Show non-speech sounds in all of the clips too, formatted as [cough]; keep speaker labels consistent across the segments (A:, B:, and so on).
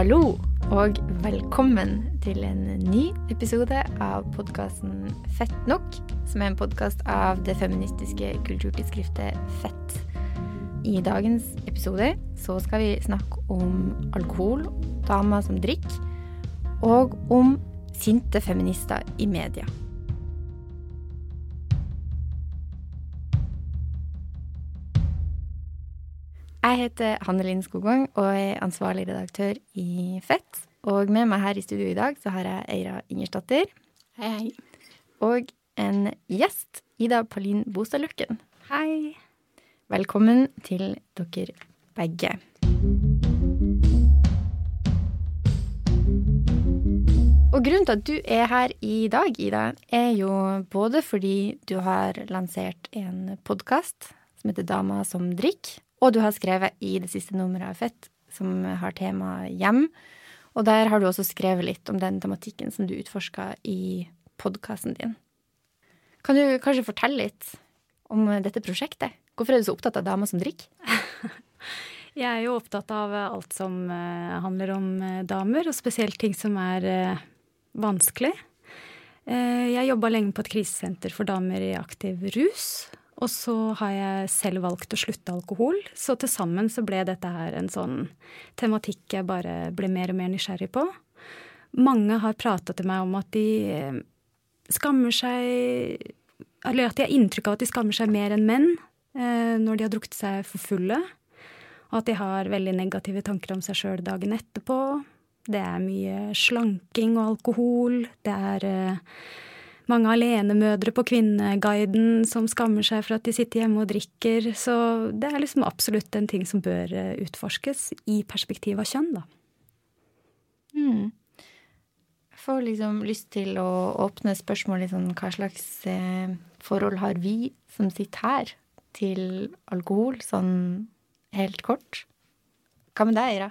A: Hallo og velkommen til en ny episode av podkasten Fett nok, som er en podkast av det feministiske kulturtidsskriftet Fett. I dagens episode så skal vi snakke om alkohol, damer som drikker, og om sinte feminister i media. Jeg heter Hanne Linn Skogvang og er ansvarlig redaktør i Fett. Og med meg her i studio i dag så har jeg Eira Ingersdatter.
B: Hei, hei.
A: Og en gjest, Ida Palin Bostadløkken.
B: Hei.
A: Velkommen til dere begge. Og grunnen til at du er her i dag, Ida, er jo både fordi du har lansert en podkast som heter Dama som drikker, og du har skrevet i det siste nummeret av Fett, som har tema hjem. Og der har du også skrevet litt om den tematikken som du utforska i podkasten din. Kan du kanskje fortelle litt om dette prosjektet? Hvorfor er du så opptatt av damer som drikker? [laughs]
B: Jeg er jo opptatt av alt som eh, handler om eh, damer, og spesielt ting som er eh, vanskelig. Jeg jobba lenge på et krisesenter for damer i aktiv rus. Og så har jeg selv valgt å slutte alkohol. Så til sammen så ble dette her en sånn tematikk jeg bare ble mer og mer nysgjerrig på. Mange har prata til meg om at de eh, skammer seg Eller at de har inntrykk av at de skammer seg mer enn menn eh, når de har drukket seg for fulle. Og at de har veldig negative tanker om seg sjøl dagen etterpå. Det er mye slanking og alkohol. Det er eh, mange alenemødre på Kvinneguiden som skammer seg for at de sitter hjemme og drikker. Så det er liksom absolutt en ting som bør eh, utforskes i perspektiv av kjønn, da.
A: Mm. Jeg får liksom lyst til å åpne spørsmålet sånn hva slags eh, forhold har vi som sitter her, til alkohol, sånn helt kort? Hva med deg, Ira?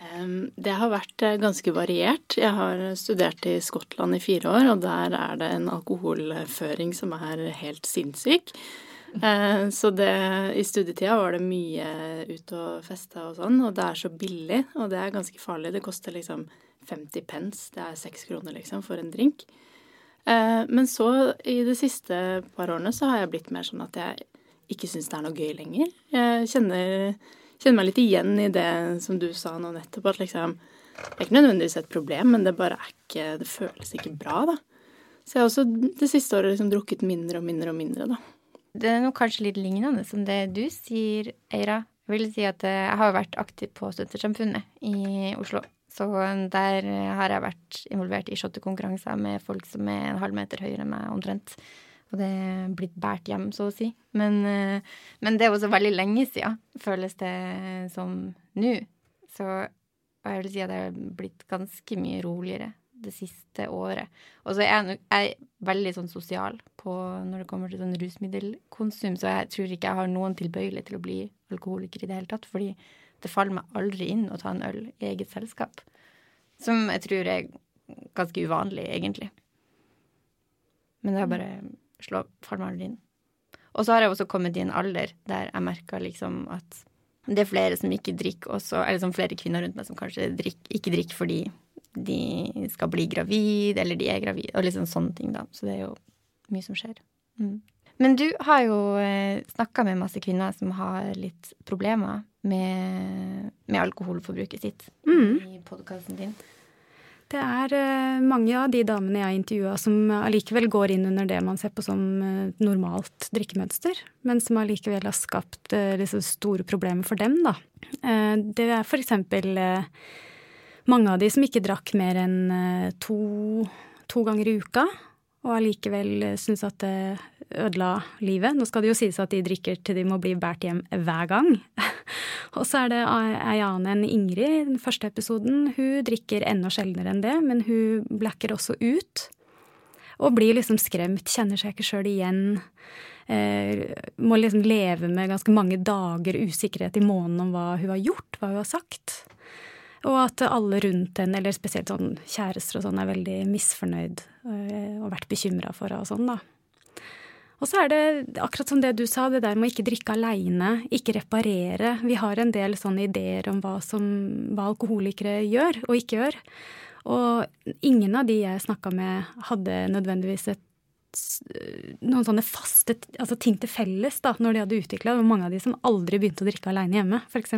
C: Det har vært eh, ganske variert. Jeg har studert i Skottland i fire år, og der er det en alkoholføring som er helt sinnssyk. Eh, så det, i studietida var det mye ut og feste og sånn, og det er så billig, og det er ganske farlig. Det koster liksom 50 pence, det er seks kroner liksom for en drink. Eh, men så i de siste par årene så har jeg blitt mer sånn at jeg ikke syns det er noe gøy lenger. Jeg kjenner kjenner meg litt igjen i det som du sa nå nettopp, at liksom Det er ikke nødvendigvis et problem, men det bare er ikke Det føles ikke bra, da. Så jeg har også det siste året liksom drukket mindre og mindre og mindre, da.
A: Det er noe kanskje litt lignende som det du sier, Eira. Jeg vil si at eh, jeg har vært aktiv på Studentersamfunnet i Oslo. Så der har jeg vært involvert i shottekonkurranser med folk som er en halv meter høyere enn meg, omtrent. Og det er blitt båret hjem, så å si. Men, eh, men, det er også veldig lenge siden, føles det som nå. Så jeg vil si at det er blitt ganske mye roligere det siste året. Og så er jeg, jeg er veldig sånn sosial på når det kommer til sånn rusmiddelkonsum, så jeg tror ikke jeg har noen tilbøyelighet til å bli alkoholiker i det hele tatt, fordi det faller meg aldri inn å ta en øl i eget selskap. Som jeg tror er ganske uvanlig, egentlig. Men det har bare slå fallmalen din. Og så har jeg også kommet i en alder der jeg merker liksom at det er flere som ikke drikker også, eller som flere kvinner rundt meg som kanskje drikker, ikke drikker fordi de skal bli gravid, eller de er gravid, og liksom sånne ting, da. Så det er jo mye som skjer. Mm. Men du har jo eh, snakka med masse kvinner som har litt problemer med, med alkoholforbruket sitt mm. i podkasten din.
B: Det er eh, mange av de damene jeg intervjua som allikevel går inn under det man ser på som eh, normalt drikkemønster, men som allikevel har skapt liksom store problemer for dem, da. Det er for eksempel mange av de som ikke drakk mer enn to, to ganger i uka, og allikevel syns at det ødela livet. Nå skal det jo sies at de drikker til de må bli båret hjem hver gang. [laughs] og så er det ei annen enn Ingrid, den første episoden. Hun drikker enda sjeldnere enn det, men hun blacker også ut. Og blir liksom skremt, kjenner seg ikke sjøl igjen. Eh, må liksom leve med ganske mange dager usikkerhet i måneden om hva hun har gjort, hva hun har sagt. Og at alle rundt henne, eller spesielt sånn kjærester og sånn, er veldig misfornøyd eh, og vært bekymra for henne og sånn, da. Og så er det akkurat som det du sa, det der med å ikke drikke aleine, ikke reparere. Vi har en del sånne ideer om hva, som, hva alkoholikere gjør og ikke gjør. Og ingen av de jeg snakka med, hadde nødvendigvis et noen sånne faste altså ting til felles da, når de hadde utvikla. Det var mange av de som aldri begynte å drikke aleine hjemme, f.eks.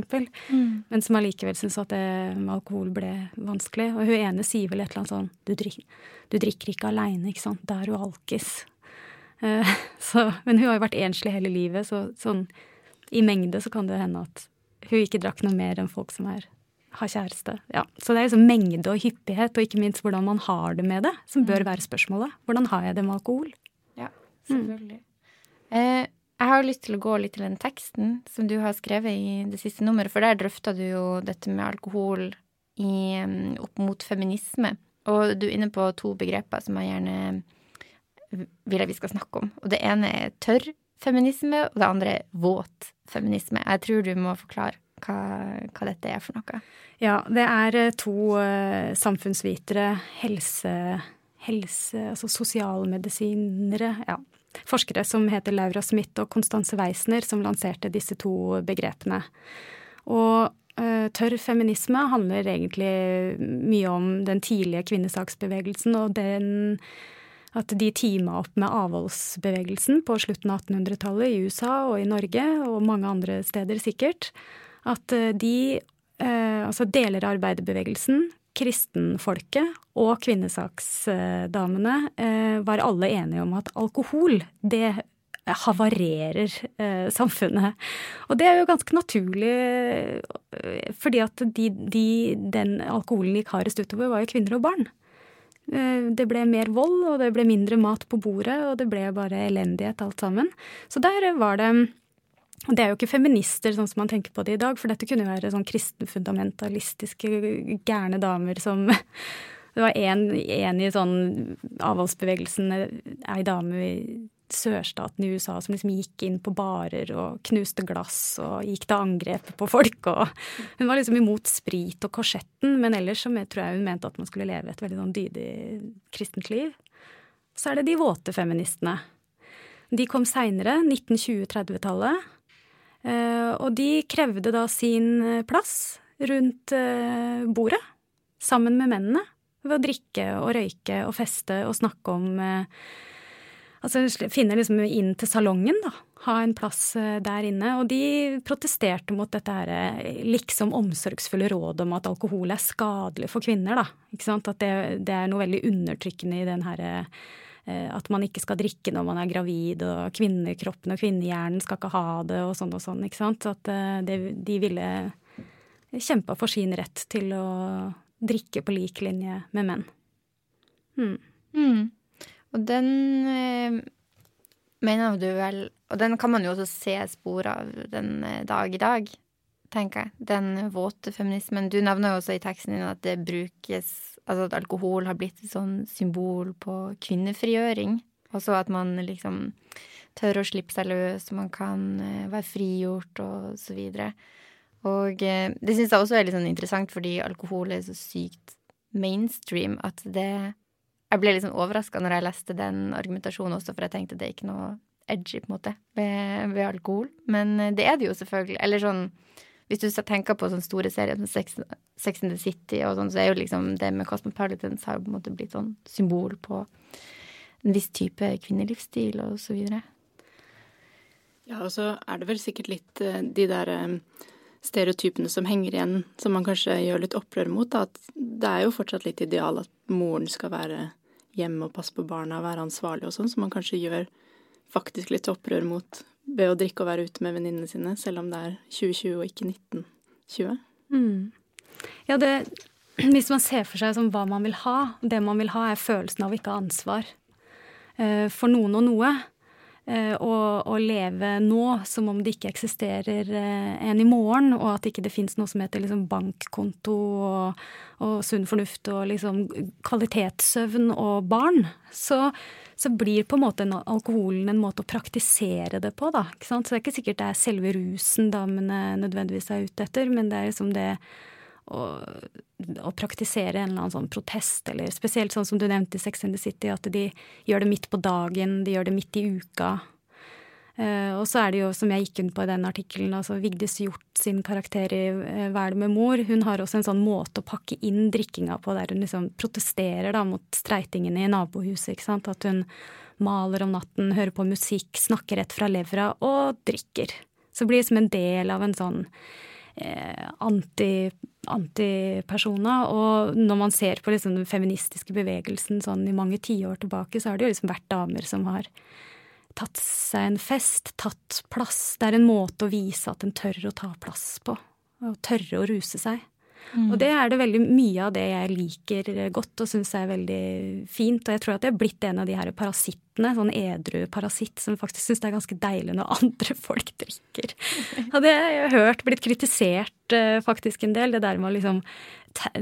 B: Mm. Men som allikevel syntes at det med alkohol ble vanskelig. Og hun ene sier vel et eller annet sånn Du, drikker, du drikker ikke aleine, ikke sant. Da er du alkis. Uh, [laughs] så, men hun har jo vært enslig hele livet, så sånn i mengde så kan det hende at hun ikke drakk noe mer enn folk som er har kjæreste. Ja. Så det er liksom mengde og hyppighet, og ikke minst hvordan man har det med det, som bør mm. være spørsmålet. Hvordan har jeg det med alkohol?
A: Ja, selvfølgelig. Mm. Eh, jeg har lyst til å gå litt til den teksten som du har skrevet i det siste nummeret, for der drøfta du jo dette med alkohol i, opp mot feminisme. Og du er inne på to begreper som jeg gjerne vil at vi skal snakke om. Og det ene er tørr feminisme, og det andre er våt feminisme. Jeg tror du må forklare hva, hva, dette er for noe.
B: Ja, det er eh, to uh, samfunnsvitere, helse, helse, altså sosialmedisinere, ja, forskere som heter Laura Smith og Constanze Weisner, som lanserte disse to begrepene. Og uh, tørr feminisme handler egentlig mye om den tidlige kvinnesaksbevegelsen og den at de teama opp med avholdsbevegelsen på slutten av 1800-tallet i USA og i Norge, og mange andre steder sikkert at eh, de, eh, altså deler av arbeiderbevegelsen, kristenfolket og kvinnesaksdamene eh, var alle enige om at alkohol, det havarerer samfunnet. Og det er jo ganske naturlig, fordi at de, de, den alkoholen gikk hardest utover, var jo kvinner og barn. Det ble mer vold, og det ble mindre mat på bordet, og det ble bare elendighet alt sammen. Så der var det det er jo ikke feminister sånn som man tenker på det i dag, for dette kunne jo være sånn kristenfundamentalistiske, gærne damer som [laughs] Det var en i sånn avholdsbevegelsen, ei dame i sørstaten i USA som liksom gikk inn på barer og knuste glass og gikk til angrep på folk. Og [laughs] hun var liksom imot sprit og korsetten, men ellers så tror jeg hun mente at man skulle leve et veldig sånn dydig kristent liv. Så er det de våte feministene. De kom seinere, 1920-30-tallet. Eh, og de krevde da sin eh, plass rundt eh, bordet, sammen med mennene, ved å drikke og røyke og feste og snakke om Altså finne liksom inn til salongen, da. Ha en plass der inne. Og de protesterte mot dette her liksom omsorgsfulle rådet om at alkohol er skadelig for kvinner, da. Ikke sant? At det, det er noe veldig undertrykkende i den herre at man ikke skal drikke når man er gravid, og kvinnekroppen og kvinnehjernen skal ikke ha det, og sånn og sånn. ikke sant? At eh, det, de ville kjempa for sin rett til å drikke på lik linje med menn.
A: Hmm. Mm. Og den eh, mener du vel Og den kan man jo også se spor av den eh, dag i dag, tenker jeg. Den våte feminismen. Du nevner jo også i teksten din at det brukes Altså at alkohol har blitt et sånn symbol på kvinnefrigjøring. Også at man liksom tør å slippe seg løs, man kan uh, være frigjort og så videre. Og uh, det syns jeg også er litt sånn interessant, fordi alkohol er så sykt mainstream at det Jeg ble litt sånn overraska når jeg leste den argumentasjonen også, for jeg tenkte det er ikke noe edgy, på en måte, ved, ved alkohol. Men uh, det er det jo selvfølgelig. Eller sånn hvis du tenker på sånne store serier som Sex, Sex and the City og sånn, så er jo liksom det med Cosmopolitans har jo på en måte blitt sånn symbol på en viss type kvinnelivsstil og så videre.
C: Ja, og så er det vel sikkert litt eh, de der eh, stereotypene som henger igjen, som man kanskje gjør litt opprør mot. Da. At det er jo fortsatt litt ideal at moren skal være hjemme og passe på barna være ansvarlig og sånn, som man kanskje gjør faktisk litt opprør mot ved å drikke og være ute med venninnene sine, selv om det er 2020 og ikke 1920.
B: Mm. Ja, det, hvis man ser for seg hva man vil ha, det man vil ha, er følelsen av å ikke ha ansvar uh, for noen og noe. Og, og, leve nå som om det ikke eksisterer uh, en i morgen, og at ikke det fins noe som heter liksom bankkonto og, og sunn fornuft og liksom kvalitetssøvn og barn. Så så blir på en måte alkoholen en måte å praktisere det på, da. Ikke? Så det er ikke sikkert det er selve rusen damene nødvendigvis er ute etter, men det er liksom det å, å, praktisere en eller annen sånn protest, eller spesielt sånn som du nevnte i Sex and the City, at de gjør det midt på dagen, de gjør det midt i uka. Uh, og så er det jo, som jeg gikk inn på i den artikkelen, altså Vigdis Hjort sin karakter i uh, Hva med mor? Hun har også en sånn måte å pakke inn drikkinga på der hun liksom protesterer da mot streitingene i nabohuset. ikke sant? At hun maler om natten, hører på musikk, snakker rett fra levra og drikker. Så blir det som en del av en sånn eh, anti, antipersona. Og når man ser på liksom den feministiske bevegelsen sånn i mange tiår tilbake, så har det jo liksom vært damer som har tatt seg en fest, tatt plass. Det er en måte å vise at en tør å ta plass på. Og tørre å ruse seg. Mm. Og det er det veldig mye av det jeg liker godt og syns er veldig fint. Og jeg tror at jeg er blitt en av de her parasittene, sånn edru parasitt, som faktisk syns det er ganske deilig når andre folk drikker. [laughs] Og det har jeg hørt blitt kritisert eh, faktisk en del, det der med å liksom ta,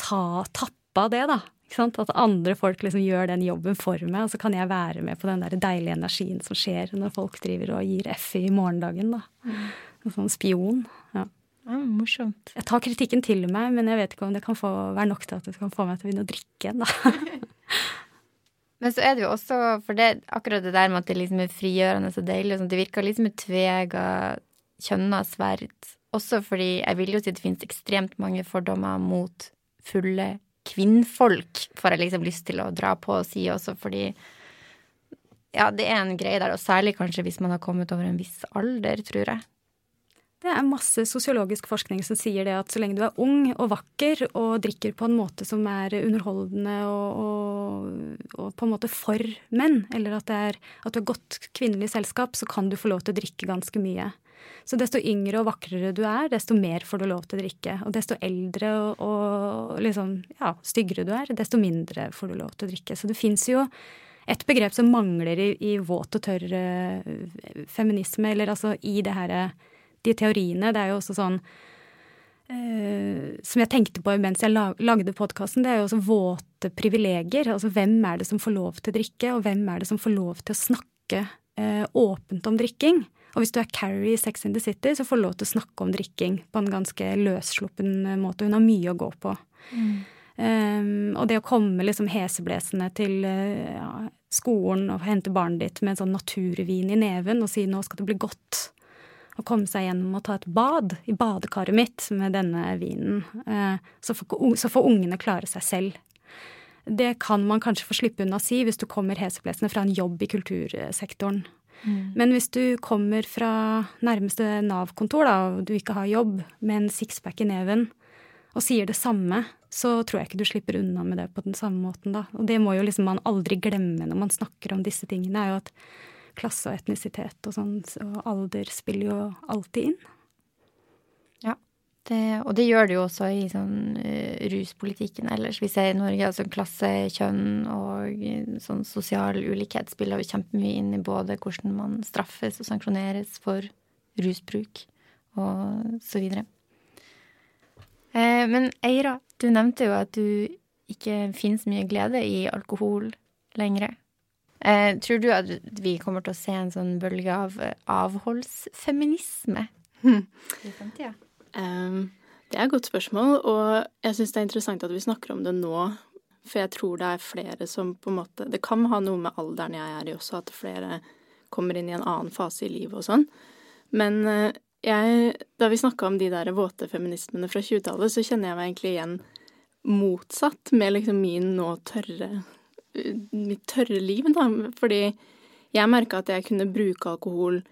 B: ta tappe av det, da. At andre folk liksom gjør den jobben for meg, og så kan jeg være med på den der deilige energien som skjer når folk driver og gir F i morgendagen, da. Mm. En sånn spion. Ja.
A: Ja, morsomt.
B: Jeg tar kritikken til meg, men jeg vet ikke om det kan få, være nok til at det kan få meg til å begynne å drikke igjen, da. [laughs]
A: men så er det jo også, for det, akkurat det der med at det liksom er frigjørende og deilig, og sånt, det virker liksom et tvega kjønna sverd. Også fordi jeg vil jo si det finnes ekstremt mange fordommer mot fulle kvinnfolk, får jeg liksom lyst til å dra på og si også, fordi ja, det er en greie der, og særlig kanskje hvis man har kommet over en viss alder, tror jeg.
B: Det er masse sosiologisk forskning som sier det at så lenge du er ung og vakker og drikker på en måte som er underholdende og, og, og på en måte for menn, eller at, er, at du har godt kvinnelig selskap, så kan du få lov til å drikke ganske mye. Så desto yngre og vakrere du er, desto mer får du lov til å drikke. Og desto eldre og, og liksom, ja, styggere du er, desto mindre får du lov til å drikke. Så det fins jo et begrep som mangler i, i våt og tørr uh, feminisme, eller altså i det herre de teoriene. Det er jo også sånn Uh, som jeg tenkte på mens jeg lagde podkasten, det er jo også våte privilegier. Altså hvem er det som får lov til å drikke, og hvem er det som får lov til å snakke uh, åpent om drikking? Og hvis du er Carrie i Sex in the City, så får du lov til å snakke om drikking på en ganske løssluppen måte. Hun har mye å gå på. Mm. Um, og det å komme liksom heseblesende til uh, ja, skolen og hente barnet ditt med en sånn naturvin i neven og si 'nå skal det bli godt', å komme seg gjennom og ta et bad i badekaret mitt med denne vinen. Eh, så får, så får ungene klare seg selv. Det kan man kanskje få slippe unna å si hvis du kommer heseblesende fra en jobb i kultursektoren. Mm. Men hvis du kommer fra nærmeste Nav-kontor og du ikke har jobb, med en sixpack i neven, og sier det samme, så tror jeg ikke du slipper unna med det på den samme måten, da. Og det må jo liksom man aldri glemme når man snakker om disse tingene, er jo at klasse og etnisitet og sånn, og alder spiller jo alltid inn.
A: Ja, det, og det gjør det jo også i sånn uh, ruspolitikken ellers. Vi ser i Norge altså klasse, kjønn og uh, sånn sosial ulikhet spiller jo kjempemye inn i både hvordan man straffes og sanksjoneres for rusbruk og så videre. Eh, men Eira, du nevnte jo at du ikke finnes mye glede i alkohol lenger. Eh, tror du at vi kommer til å se en sånn bølge av avholdsfeminisme i
C: framtida? Um, det er et godt spørsmål, og jeg syns det er interessant at vi snakker om det nå. For jeg tror det er flere som på en måte Det kan ha noe med alderen jeg er i også, at flere kommer inn i en annen fase i livet og sånn. Men eh, jeg, da vi snakka om de der våte feminismene fra 20-tallet, så kjenner jeg meg egentlig igjen motsatt med liksom min nå tørre mitt tørre liv, da. Fordi jeg merka at jeg kunne bruke alkohol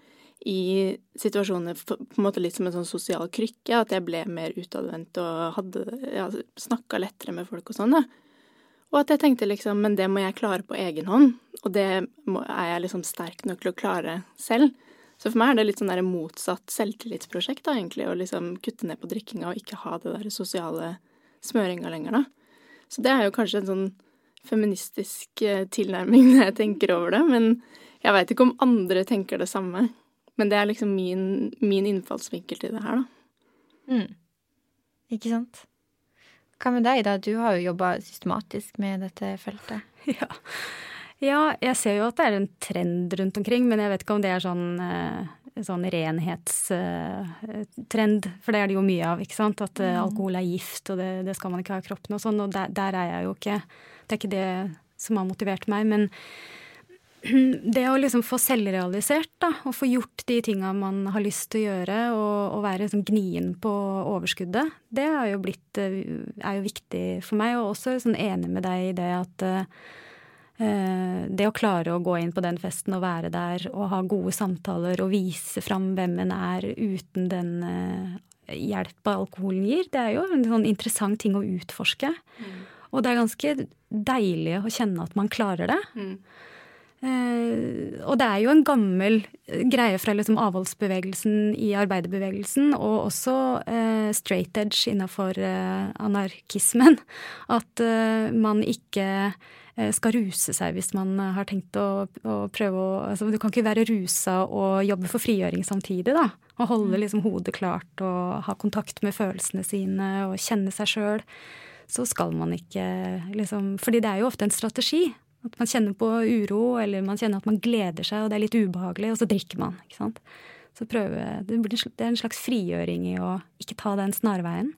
C: i situasjoner på en måte litt som en sånn sosial krykke. At jeg ble mer utadvendt og hadde ja, snakka lettere med folk og sånn. Og at jeg tenkte liksom, men det må jeg klare på egen hånd, og det må, er jeg liksom sterk nok til å klare selv. Så for meg er det litt sånn der motsatt selvtillitsprosjekt, da, egentlig, å liksom kutte ned på drikkinga og ikke ha det der sosiale smøringa lenger, da. Så det er jo kanskje en sånn feministisk eh, tilnærming [laughs] når jeg tenker over det. Men jeg veit ikke om andre tenker det samme. Men det er liksom min, min innfallsvinkel til det her, da.
A: Mm. Ikke sant. Hva med deg, da? Du har jo jobba systematisk med dette feltet. [laughs]
B: Ja. ja. jeg ser jo at det er en trend rundt omkring, men jeg vet ikke om det er sånn eh, sånn renhetstrend, for det er det jo mye av, ikke sant. At uh, alkohol er gift, og det, det, skal man ikke ha i kroppen og sånn. Og der, der, er jeg jo ikke Det er ikke det som har motivert meg. Men [clears throat] det å liksom få selvrealisert, da, og få gjort de tinga man har lyst til å gjøre, og, og være liksom gnien på overskuddet, det er jo blitt eh, er jo viktig for meg. Og også sånn enig med deg i det at uh, det å klare å gå inn på den festen og være der og ha gode samtaler og vise fram hvem en er uten den uh, hjelpa alkoholen gir, det er jo en sånn interessant ting å utforske. Mm. Og det er ganske deilig å kjenne at man klarer det. Mm. Eh, og det er jo en gammel greie fra liksom avholdsbevegelsen i arbeiderbevegelsen, og også eh, straight edge innafor eh, anarkismen, [laughs] at eh, man ikke eh, skal ruse seg hvis man har tenkt å, å prøve å altså, Du kan ikke være rusa og jobbe for frigjøring samtidig, da. Og holde mm. liksom hodet klart og ha kontakt med følelsene sine og kjenne seg sjøl. Så skal man ikke liksom Fordi det er jo ofte en strategi at man kjenner på uro, eller man kjenner at man gleder seg, og det er litt ubehagelig, og så drikker man. ikke sant? Så prøve, Det er en slags frigjøring i å ikke ta den snarveien.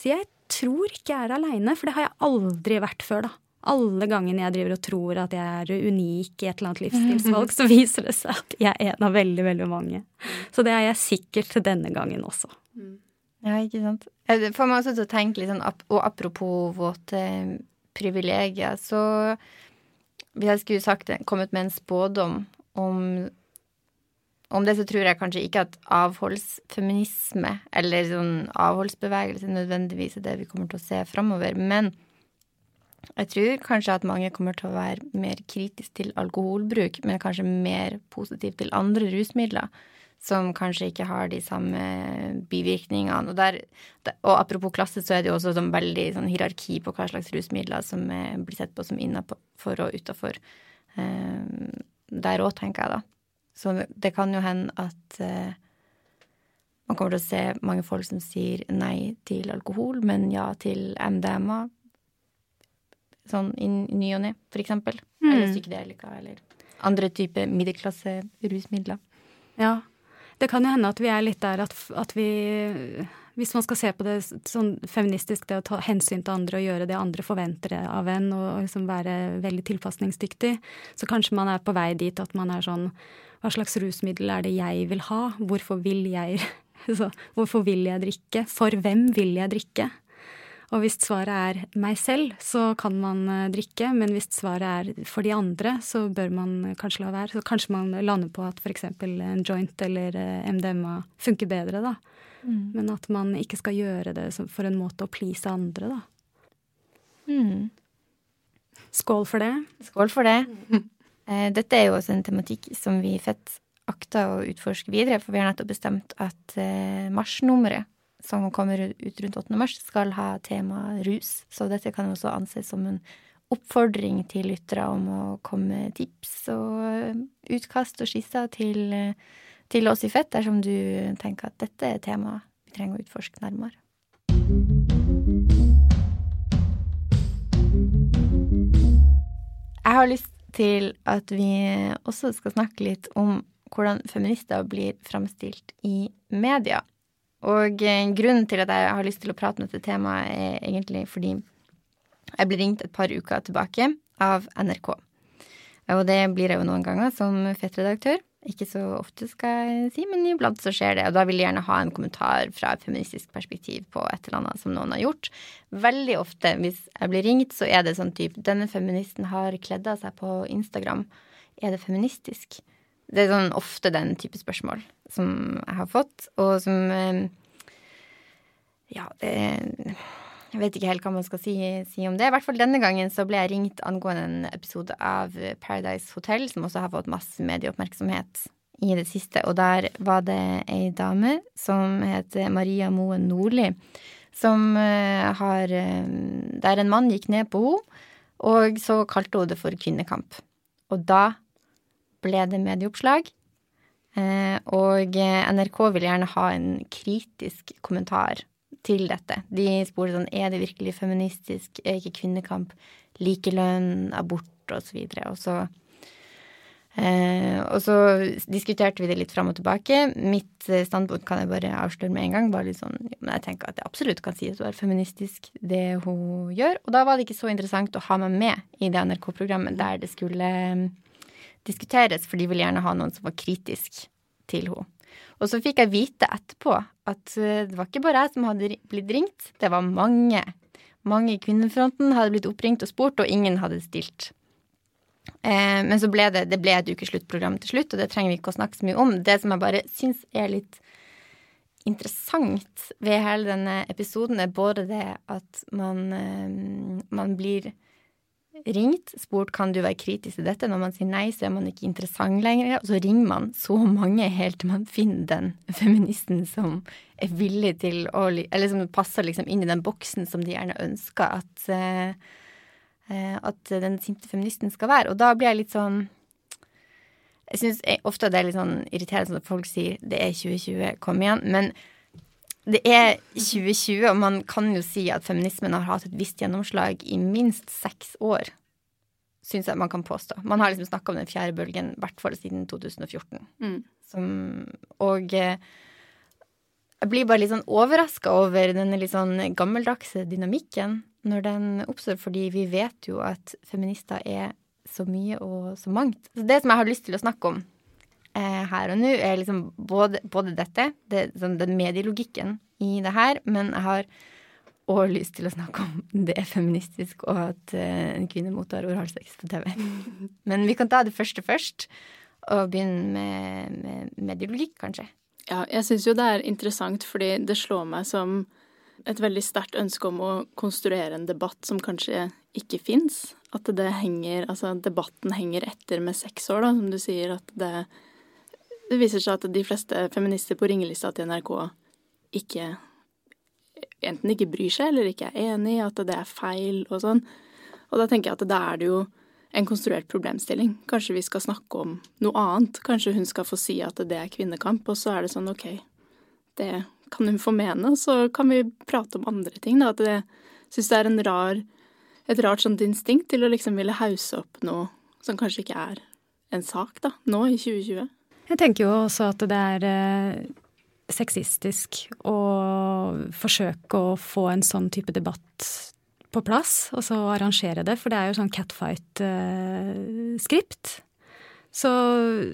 B: Så jeg tror ikke jeg er aleine, for det har jeg aldri vært før, da. Alle gangene jeg driver og tror at jeg er unik i et eller annet livsstilsvalg, så viser det seg at jeg er en av veldig, veldig mange. Så det er jeg sikkert denne gangen også.
A: Ja, ikke sant. Det får meg også til å tenke litt sånn, og apropos våte privilegier, så hvis jeg skulle sagt det, kommet med en spådom om, om det, så tror jeg kanskje ikke at avholdsfeminisme eller sånn avholdsbevegelse nødvendigvis er det vi kommer til å se framover. Men jeg tror kanskje at mange kommer til å være mer kritisk til alkoholbruk, men kanskje mer positiv til andre rusmidler som kanskje ikke har de samme bivirkningene. Og, der, og apropos klasse, så er det jo også sånn veldig sånn hierarki på hva slags rusmidler som blir sett på som innafor og utafor. Um, der òg, tenker jeg, da. Så det kan jo hende at uh, man kommer til å se mange folk som sier nei til alkohol, men ja til MDMA. Sånn i ny og ne, for eksempel. Mm. Eller psykedelika, eller andre typer middelklasse rusmidler.
B: Ja, det kan jo hende at vi er litt der at, at vi hvis man skal se på det sånn feministisk, det å ta hensyn til andre og gjøre det andre forventer av en, og liksom være veldig tilpasningsdyktig, så kanskje man er på vei dit at man er sånn Hva slags rusmiddel er det jeg vil ha? Hvorfor vil jeg [laughs] Hvorfor vil jeg drikke? For hvem vil jeg drikke? Og hvis svaret er meg selv, så kan man eh, drikke, men hvis svaret er for de andre, så bør man kanskje la være. Så kanskje man lander på at f.eks. en joint eller eh, MDMA funker bedre, da. Mm. Men at man ikke skal gjøre det for en måte å please andre, da. Mm. Skål for det.
A: Skål for det. [laughs] Eh, dette er jo også en tematikk som vi fett akter å utforske videre, for vi har nettopp bestemt at marsnummeret som kommer ut rundt 8. mars, skal ha tema rus. Så dette kan også anses som en oppfordring til lyttere om å komme med tips og utkast og skisser til, til oss i Fett, dersom du tenker at dette er tema vi trenger å utforske nærmere. Jeg har lyst til at vi også skal snakke litt om hvordan feminister blir framstilt i media. Og eh, grunnen til at jeg har lyst til å prate om dette temaet, er egentlig fordi jeg ble ringt et par uker tilbake av NRK. Og det blir jeg jo noen ganger som fettredaktør. Ikke så ofte, skal jeg si, men iblant så skjer det. Og da vil jeg gjerne ha en kommentar fra et feministisk perspektiv på et eller annet som noen har gjort. Veldig ofte hvis jeg blir ringt, så er det sånn type Denne feministen har kledd av seg på Instagram. Er det feministisk? Det er sånn ofte den type spørsmål som jeg har fått, og som eh, Ja, det Jeg vet ikke helt hva man skal si, si, om det. I hvert fall denne gangen så ble jeg ringt angående en episode av Paradise Hotel, som også har fått masse medieoppmerksomhet i det siste. Og der var det ei dame som heter Maria Moen Nordli, som eh, har eh, Der en mann gikk ned på henne, og så kalte hun det for kvinnekamp. Og da ble det medieoppslag. Eh, og NRK vil gjerne ha en kritisk kommentar til dette. De spurte sånn er det virkelig feministisk, er ikke kvinnekamp likelønn, abort. Og så videre? og så diskuterte vi det litt fram og tilbake. Mitt eh, standpunkt kan jeg bare avsløre med en gang. Bare litt sånn, men jeg tenker at jeg absolutt kan si at hun er feministisk, det hun gjør. Og da var det ikke så interessant å ha meg med i det NRK-programmet der det skulle diskuteres, for de ville gjerne ha noen som var kritisk til henne. Og så fikk jeg vite etterpå at eh, det var ikke bare jeg som hadde blitt ringt, det var mange. Mange i kvinnefronten hadde blitt oppringt og spurt, og ingen hadde stilt. Eh, men så ble det, det ble et ukesluttprogram til slutt, og det trenger vi ikke å snakke så mye om. Det som jeg bare syns er litt interessant ved hele denne episoden, er både det at man, eh, man blir ringt, spurt kan du være kritisk til dette. Når man sier nei, så er man ikke interessant lenger. Og så ringer man så mange helt til man finner den feministen som er villig til å Eller som passer liksom inn i den boksen som de gjerne ønsker at, uh, at den sinte feministen skal være. Og da blir jeg litt sånn Jeg syns ofte det er litt sånn irriterende når folk sier det er 2020, kom igjen. Men det er 2020, og man kan jo si at feminismen har hatt et visst gjennomslag i minst seks år. Syns jeg man kan påstå. Man har liksom snakka om den fjerde bølgen i hvert fall siden 2014. Mm. Som, og eh, jeg blir bare litt sånn overraska over denne litt sånn gammeldagse dynamikken når den oppstår, fordi vi vet jo at feminister er så mye og så mangt. Så det som jeg har lyst til å snakke om, eh, her og nå, er liksom både, både dette, det, sånn, den medielogikken i det her, men jeg har òg lyst til å snakke om [laughs] det er feministisk, og at eh, en kvinne mottar oralsex på TV. [laughs] Men vi kan ta det første først, og begynne med, med medielogikk, kanskje.
C: Ja, jeg syns jo det er interessant, fordi det slår meg som et veldig sterkt ønske om å konstruere en debatt som kanskje ikke fins. At det henger Altså, debatten henger etter med seks år, da, som du sier. At det det viser seg at de fleste feminister på ringelista til NRK ikke Enten ikke bryr seg eller ikke er enig i at det er feil og sånn. Og da tenker jeg at da er det jo en konstruert problemstilling. Kanskje vi skal snakke om noe annet. Kanskje hun skal få si at det er kvinnekamp, og så er det sånn OK, det kan hun få mene, og så kan vi prate om andre ting, da. At jeg syns det er en rar, et rart sånt instinkt til å liksom ville hause opp noe som kanskje ikke er en sak, da, nå i 2020.
B: Jeg tenker jo også at det er eh, sexistisk å forsøke å få en sånn type debatt på plass, og så arrangere det. For det er jo sånn catfight-skript. Så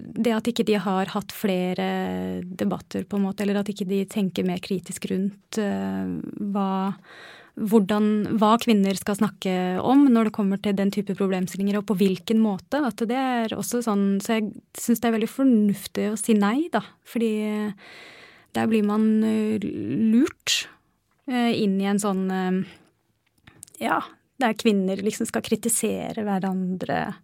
B: det at ikke de har hatt flere debatter, på en måte, eller at ikke de tenker mer kritisk rundt uh, hva hvordan, hva kvinner skal snakke om når det kommer til den type problemstillinger, og på hvilken måte. At det er også sånn, Så jeg syns det er veldig fornuftig å si nei, da. Fordi der blir man eh, lurt eh, inn i en sånn eh, Ja, der kvinner liksom skal kritisere hverandre.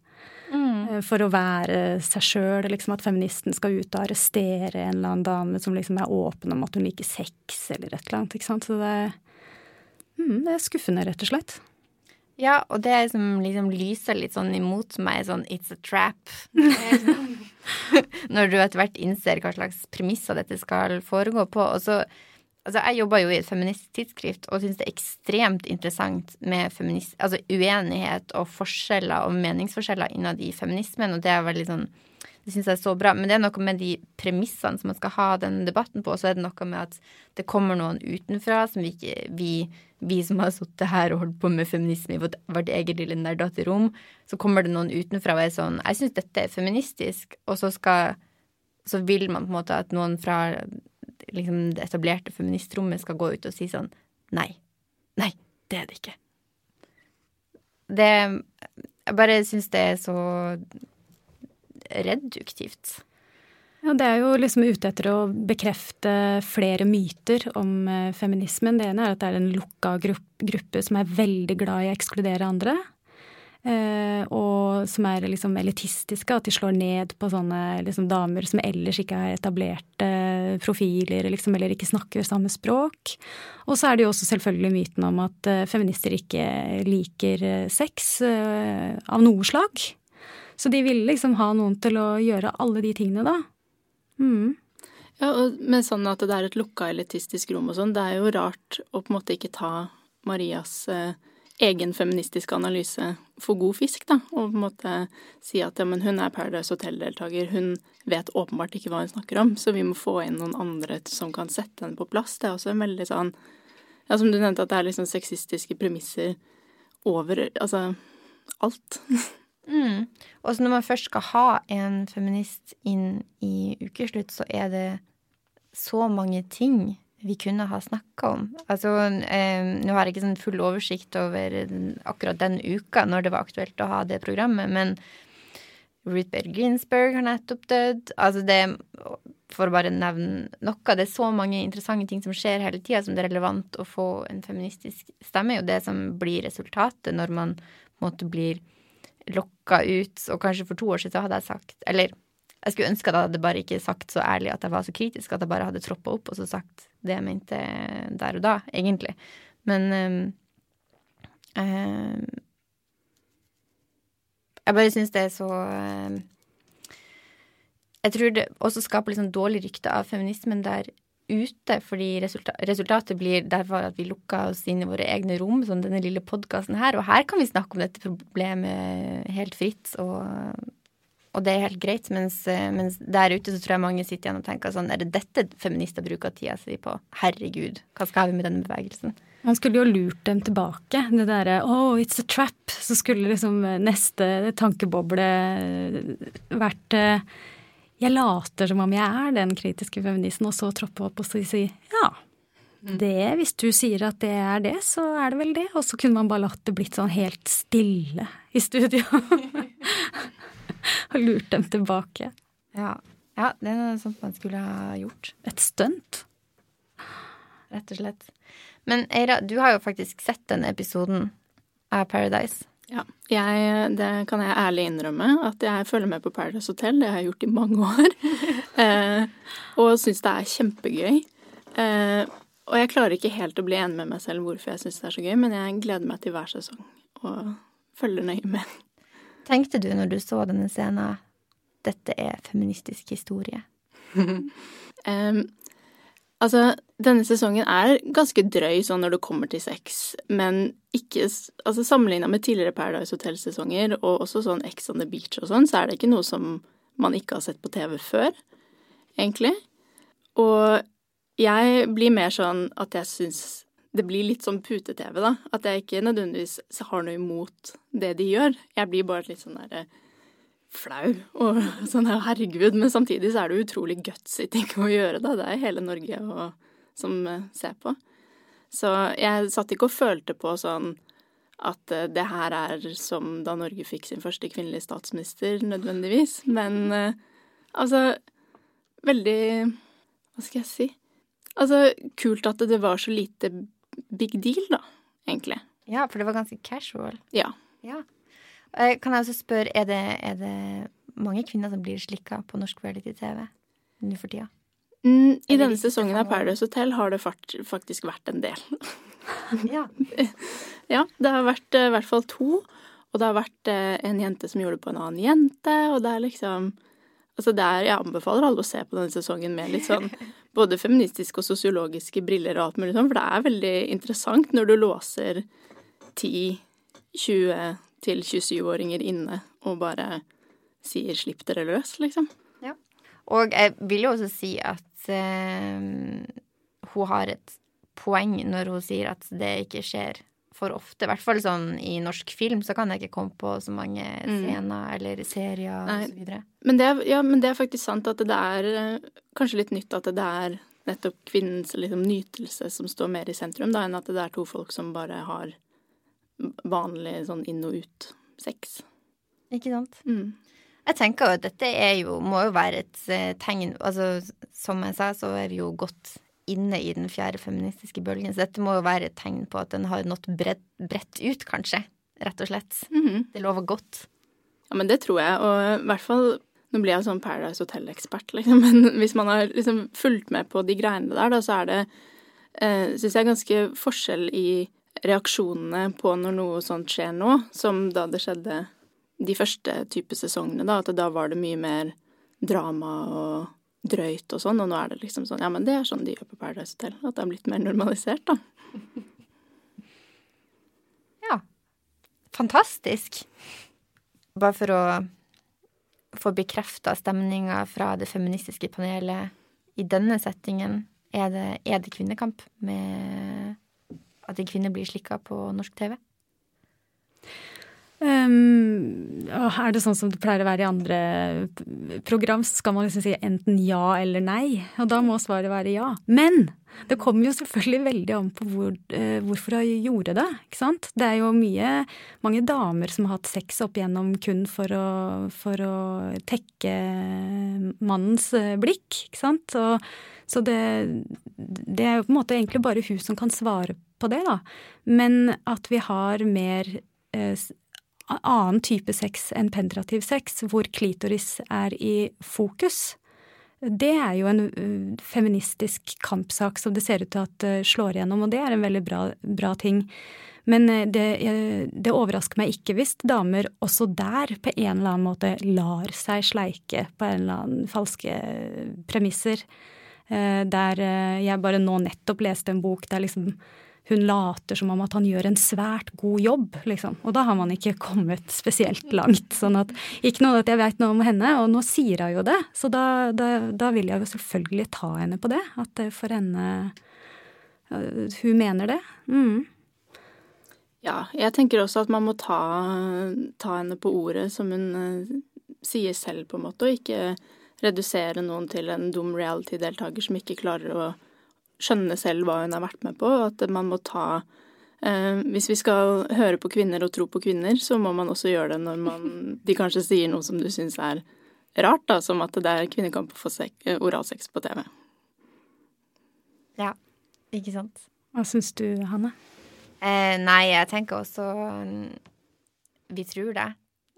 B: Mm. For å være seg sjøl. Liksom at feministen skal ut og arrestere en eller annen dame som liksom er åpen om at hun liker sex, eller et eller annet. ikke sant? Så det, Mm, det er skuffende, rett og slett.
A: Ja, og det som liksom lyser litt sånn imot meg, sånn it's a trap. [laughs] Når du etter hvert innser hva slags premisser dette skal foregå på. Og så Altså, jeg jobber jo i et feministtidsskrift og syns det er ekstremt interessant med feminist, altså uenighet og forskjeller og meningsforskjeller innad i feminismen, og det er veldig sånn det syns jeg er så bra. Men det er noe med de premissene som man skal ha den debatten på, og så er det noe med at det kommer noen utenfra som vi ikke vi, vi som har sittet her og holdt på med feminisme i vårt, eget lille nerdete rom, så kommer det noen utenfra og er sånn Jeg syns dette er feministisk, og så skal Så vil man på en måte at noen fra liksom, det etablerte feministrommet skal gå ut og si sånn Nei. Nei, det er det ikke. Det Jeg bare syns det er så reduktivt.
B: Ja, Det er jo liksom ute etter å bekrefte flere myter om eh, feminismen. Det ene er at det er en lukka gruppe som er veldig glad i å ekskludere andre. Eh, og som er liksom elitistiske, at de slår ned på sånne liksom, damer som ellers ikke har etablerte profiler liksom, eller ikke snakker samme språk. Og så er det jo også selvfølgelig myten om at eh, feminister ikke liker sex av noe slag. Så de ville liksom ha noen til å gjøre alle de tingene, da. Mm.
C: Ja, og med sånn at det er et lukka elitistisk rom og sånn, det er jo rart å på en måte ikke ta Marias eh, egen feministiske analyse for god fisk, da, og på en måte si at ja, men hun er Paradise Hotel-deltaker, hun vet åpenbart ikke hva hun snakker om, så vi må få inn noen andre som kan sette henne på plass. Det er også en veldig sånn Ja, som du nevnte, at det er liksom sexistiske premisser over altså alt. [laughs]
A: Mm. Og så når man først skal ha en feminist inn i ukeslutt, så er det så mange ting vi kunne ha snakka om. Altså, eh, nå har jeg ikke sånn full oversikt over akkurat den uka når det var aktuelt å ha det programmet, men Ruth Bader Ginsburg har nettopp dødd. Altså det For å bare nevne noe. Det er så mange interessante ting som skjer hele tida som det er relevant å få en feministisk stemme. Og det som blir resultatet når man på en måte blir lokka ut. Og kanskje for to år siden hadde jeg sagt Eller jeg skulle ønske at jeg hadde bare ikke sagt så ærlig at jeg var så kritisk, at jeg bare hadde troppa opp og så sagt det jeg mente der og da, egentlig. Men øh, Jeg bare syns det er så øh, Jeg tror det også skaper litt sånn dårlig rykte av feminismen der ute, fordi resulta resultatet blir derfor at vi lukker oss inn i våre egne rom, som denne lille podkasten her. Og her kan vi snakke om dette problemet helt fritt, og, og det er helt greit. Mens, mens, der ute så tror jeg mange sitter igjen og tenker sånn Er det dette feminister bruker tida si på? Herregud, hva skal vi med denne bevegelsen?
B: Man skulle jo lurt dem tilbake. Det derre 'oh, it's a trap'. Så skulle liksom neste tankeboble vært jeg later som om jeg er den kritiske feministen, og så troppe opp og si ja. Det, hvis du sier at det er det, så er det vel det. Og så kunne man bare latt det blitt sånn helt stille i studio. [laughs] og lurt dem tilbake.
A: Ja. ja, det er noe sånt man skulle ha gjort.
B: Et stunt.
A: Rett og slett. Men Eira, du har jo faktisk sett denne episoden av Paradise.
C: Ja, jeg, det kan jeg ærlig innrømme, at jeg følger med på Paradise Hotel. Det har jeg gjort i mange [laughs] år. eh, og syns det er kjempegøy. Eh, og jeg klarer ikke helt å bli enig med meg selv hvorfor jeg syns det er så gøy, men jeg gleder meg til hver sesong og følger nøye med.
A: Tenkte du når du så denne scenen dette er feministisk historie? [laughs]
C: um, Altså, denne sesongen er ganske drøy sånn når det kommer til sex, men ikke Altså sammenligna med tidligere Paradise Hotel-sesonger og også sånn Ex on the Beach og sånn, så er det ikke noe som man ikke har sett på TV før, egentlig. Og jeg blir mer sånn at jeg syns det blir litt sånn pute-TV, da. At jeg ikke nødvendigvis har noe imot det de gjør. Jeg blir bare litt sånn derre flau og [laughs] sånn herregud, men samtidig så er det utrolig gutsy ting å gjøre, da. Det er hele Norge og, som eh, ser på. Så jeg satt ikke og følte på sånn at eh, det her er som da Norge fikk sin første kvinnelige statsminister, nødvendigvis. Men eh, altså Veldig Hva skal jeg si? Altså, kult at det var så lite big deal, da, egentlig.
A: Ja, for det var ganske casual.
C: Ja.
A: ja. Eh, kan jeg også spørre, er det, er det mange kvinner som blir slikka på norsk reality-TV nå for tida?
C: Mm, I denne sesongen av Paradise Hotel har det faktisk vært en del. [laughs] [laughs]
A: ja.
C: ja, det har vært eh, i hvert fall to. Og det har vært eh, en jente som gjorde det på en annen jente, og det er liksom Altså det er, Jeg anbefaler alle å se på denne sesongen med litt sånn [laughs] både feministiske og sosiologiske briller og alt mulig sånn, for det er veldig interessant når du låser 10, 20 til 27-åringer inne og bare sier 'slipp dere løs', liksom.
A: Ja. Og jeg vil jo også si at eh, hun har et poeng når hun sier at det ikke skjer for ofte. I hvert fall sånn i norsk film så kan jeg ikke komme på så mange mm. scener mm. eller serier osv.
C: Men, det er, ja, men det er faktisk sant at det er eh, kanskje litt nytt at det er nettopp kvinnens liksom, nytelse som står mer i sentrum, da, enn at det er to folk som bare har vanlig sånn inn og ut sex.
A: Ikke sant.
C: Mm.
A: Jeg tenker jo at dette er jo, må jo være et uh, tegn Altså, som jeg sa, så er vi jo godt inne i den fjerde feministiske bølgen, så dette må jo være et tegn på at den har nådd bredt, bredt ut, kanskje. Rett og slett.
C: Mm -hmm.
A: Det lover godt.
C: Ja, men det tror jeg, og i hvert fall nå blir jeg sånn Paradise Hotel-ekspert, liksom, [laughs] men hvis man har liksom fulgt med på de greiene der, da, så er det, eh, syns jeg, ganske forskjell i reaksjonene på når noe sånt skjer nå, som da det skjedde de første type sesongene, da, at da var det mye mer drama og drøyt og sånn, og nå er det liksom sånn Ja, men det er sånn de gjør på Paradise Hotel. At det er blitt mer normalisert, da. [laughs]
A: Ja. Fantastisk. Bare for å få bekrefta stemninga fra det feministiske panelet i denne settingen, er det, er det kvinnekamp med at en kvinne blir slikka på norsk TV?
B: Um, er det sånn som det pleier å være i andre program, så skal man liksom si enten ja eller nei. Og da må svaret være ja. Men det kommer jo selvfølgelig veldig an på hvor, uh, hvorfor hun gjorde det. ikke sant? Det er jo mye, mange damer som har hatt sex opp igjennom kun for å, for å tekke mannens uh, blikk, ikke sant. Og, så det, det er jo på en måte egentlig bare hun som kan svare på det, da. Men at vi har mer eh, annen type sex enn penetrativ sex, hvor klitoris er i fokus. Det er jo en uh, feministisk kampsak som det ser ut til at uh, slår igjennom, og det er en veldig bra, bra ting. Men uh, det, det, overrasker meg ikke hvis damer også der på en eller annen måte lar seg sleike på en eller annen falske premisser. Der jeg bare nå nettopp leste en bok der liksom hun later som om at han gjør en svært god jobb, liksom. Og da har man ikke kommet spesielt langt. Sånn at ikke noe at jeg veit noe om henne, og nå sier hun jo det. Så da, da, da, vil jeg jo selvfølgelig ta henne på det. At for henne Hun mener det. Mm.
C: Ja, jeg tenker også at man må ta, ta henne på ordet som hun uh, sier selv, på en måte, og ikke redusere noen til en dum reality-deltaker som ikke klarer å skjønne selv hva hun har vært med på, og at man må ta eh, Hvis vi skal høre på kvinner og tro på kvinner, så må man også gjøre det når man, [laughs] de kanskje sier noe som du syns er rart, da, som at det er kvinnekamp å få oralsex på TV.
A: Ja, ikke sant.
B: Hva syns du, Hanne?
A: Eh, nei, jeg tenker også Vi tror det.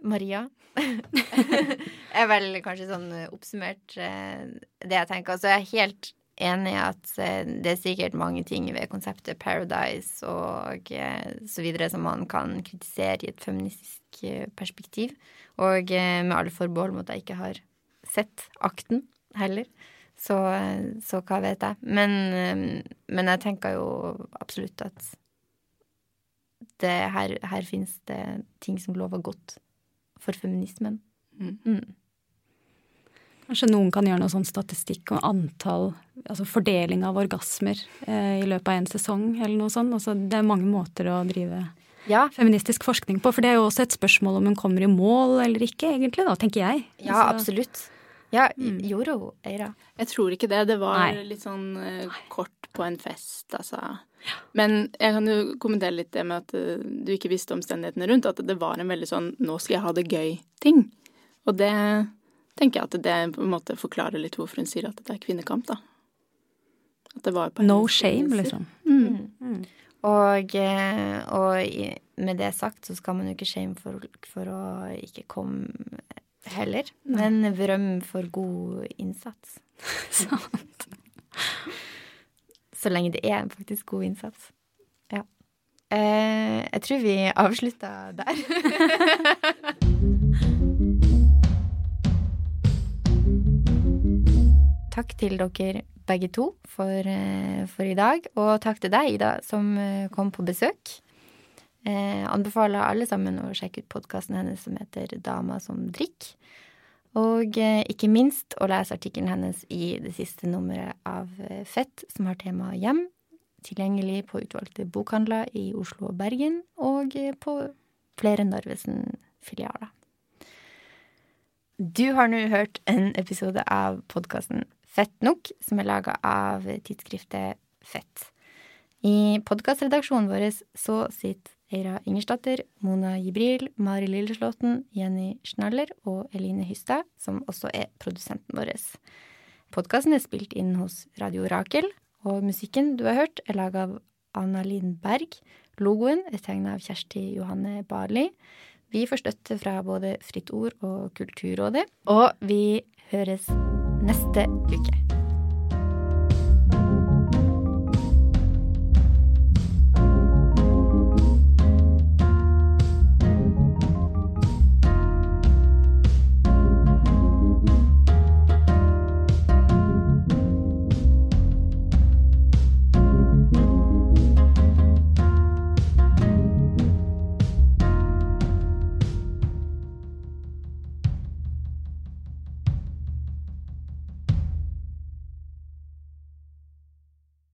A: Maria. [laughs] [laughs] er vel kanskje sånn oppsummert eh, det jeg tenker. Altså, jeg er helt enig i at eh, det er sikkert mange ting ved konseptet Paradise og eh, så videre som man kan kritisere i et feministisk eh, perspektiv. Og med alle forbehold mot at jeg ikke har sett akten heller. Så, så hva vet jeg. Men, men, jeg tenker jo absolutt at det, her, her finnes det ting som lover godt for feminismen. Mm.
B: Kanskje noen kan gjøre noe sånn statistikk om antall, altså fordeling av orgasmer eh, i løpet av en sesong, eller noe sånt. Altså, det er mange måter å drive ja. feministisk forskning på. For det er jo også et spørsmål om hun kommer i mål eller ikke, egentlig, da, tenker jeg.
A: Ja, altså, absolutt. Ja, mm. gjorde hun Eira?
C: Jeg tror ikke det. Det var Nei. litt sånn uh, kort på en fest, altså. Men jeg kan jo kommentere litt det med at uh, du ikke visste omstendighetene rundt. At det var en veldig sånn 'nå skal jeg ha det gøy'-ting. Og det tenker jeg at det på en måte forklarer litt hvorfor hun sier at det er kvinnekamp, da.
B: At det var på No shame, liksom.
A: Mm. Mm. mm. Og, eh, og, med det sagt så skal man jo ikke shame for, for å ikke komme heller. Nei. Men vrøm for god innsats. [laughs] Sant. Så lenge det er faktisk god innsats. Ja. Eh, jeg tror vi avslutta der. [laughs] takk til dere begge to for, eh, for, i dag. Og takk til deg, Ida, som eh, kom på besøk. Eh, anbefaler alle sammen å sjekke ut podkasten hennes som heter Dama som drikk. Og eh, ikke minst å lese artikkelen hennes i det siste nummeret av eh, Fett, som har temaet hjem. Tilgjengelig på utvalgte bokhandler i Oslo og Bergen, og på flere Narvesen-filialer. Du har nå hørt en episode av podkasten Fett nok, som er laga av tidsskriftet Fett. I podkastredaksjonen vår så sitter Eira Ingersdatter, Mona Jibril, Mari Lilleslåtten, Jenny Schnaller og Eline Hystad, som også er produsenten vår. Podkasten er spilt inn hos Radio Rakel, og musikken du har hørt, er laga av Anna Linn Berg. Logoen er tegna av Kjersti Johanne Barli. Vi får støtte fra både Fritt Ord og Kulturrådet, og vi høres neste uke.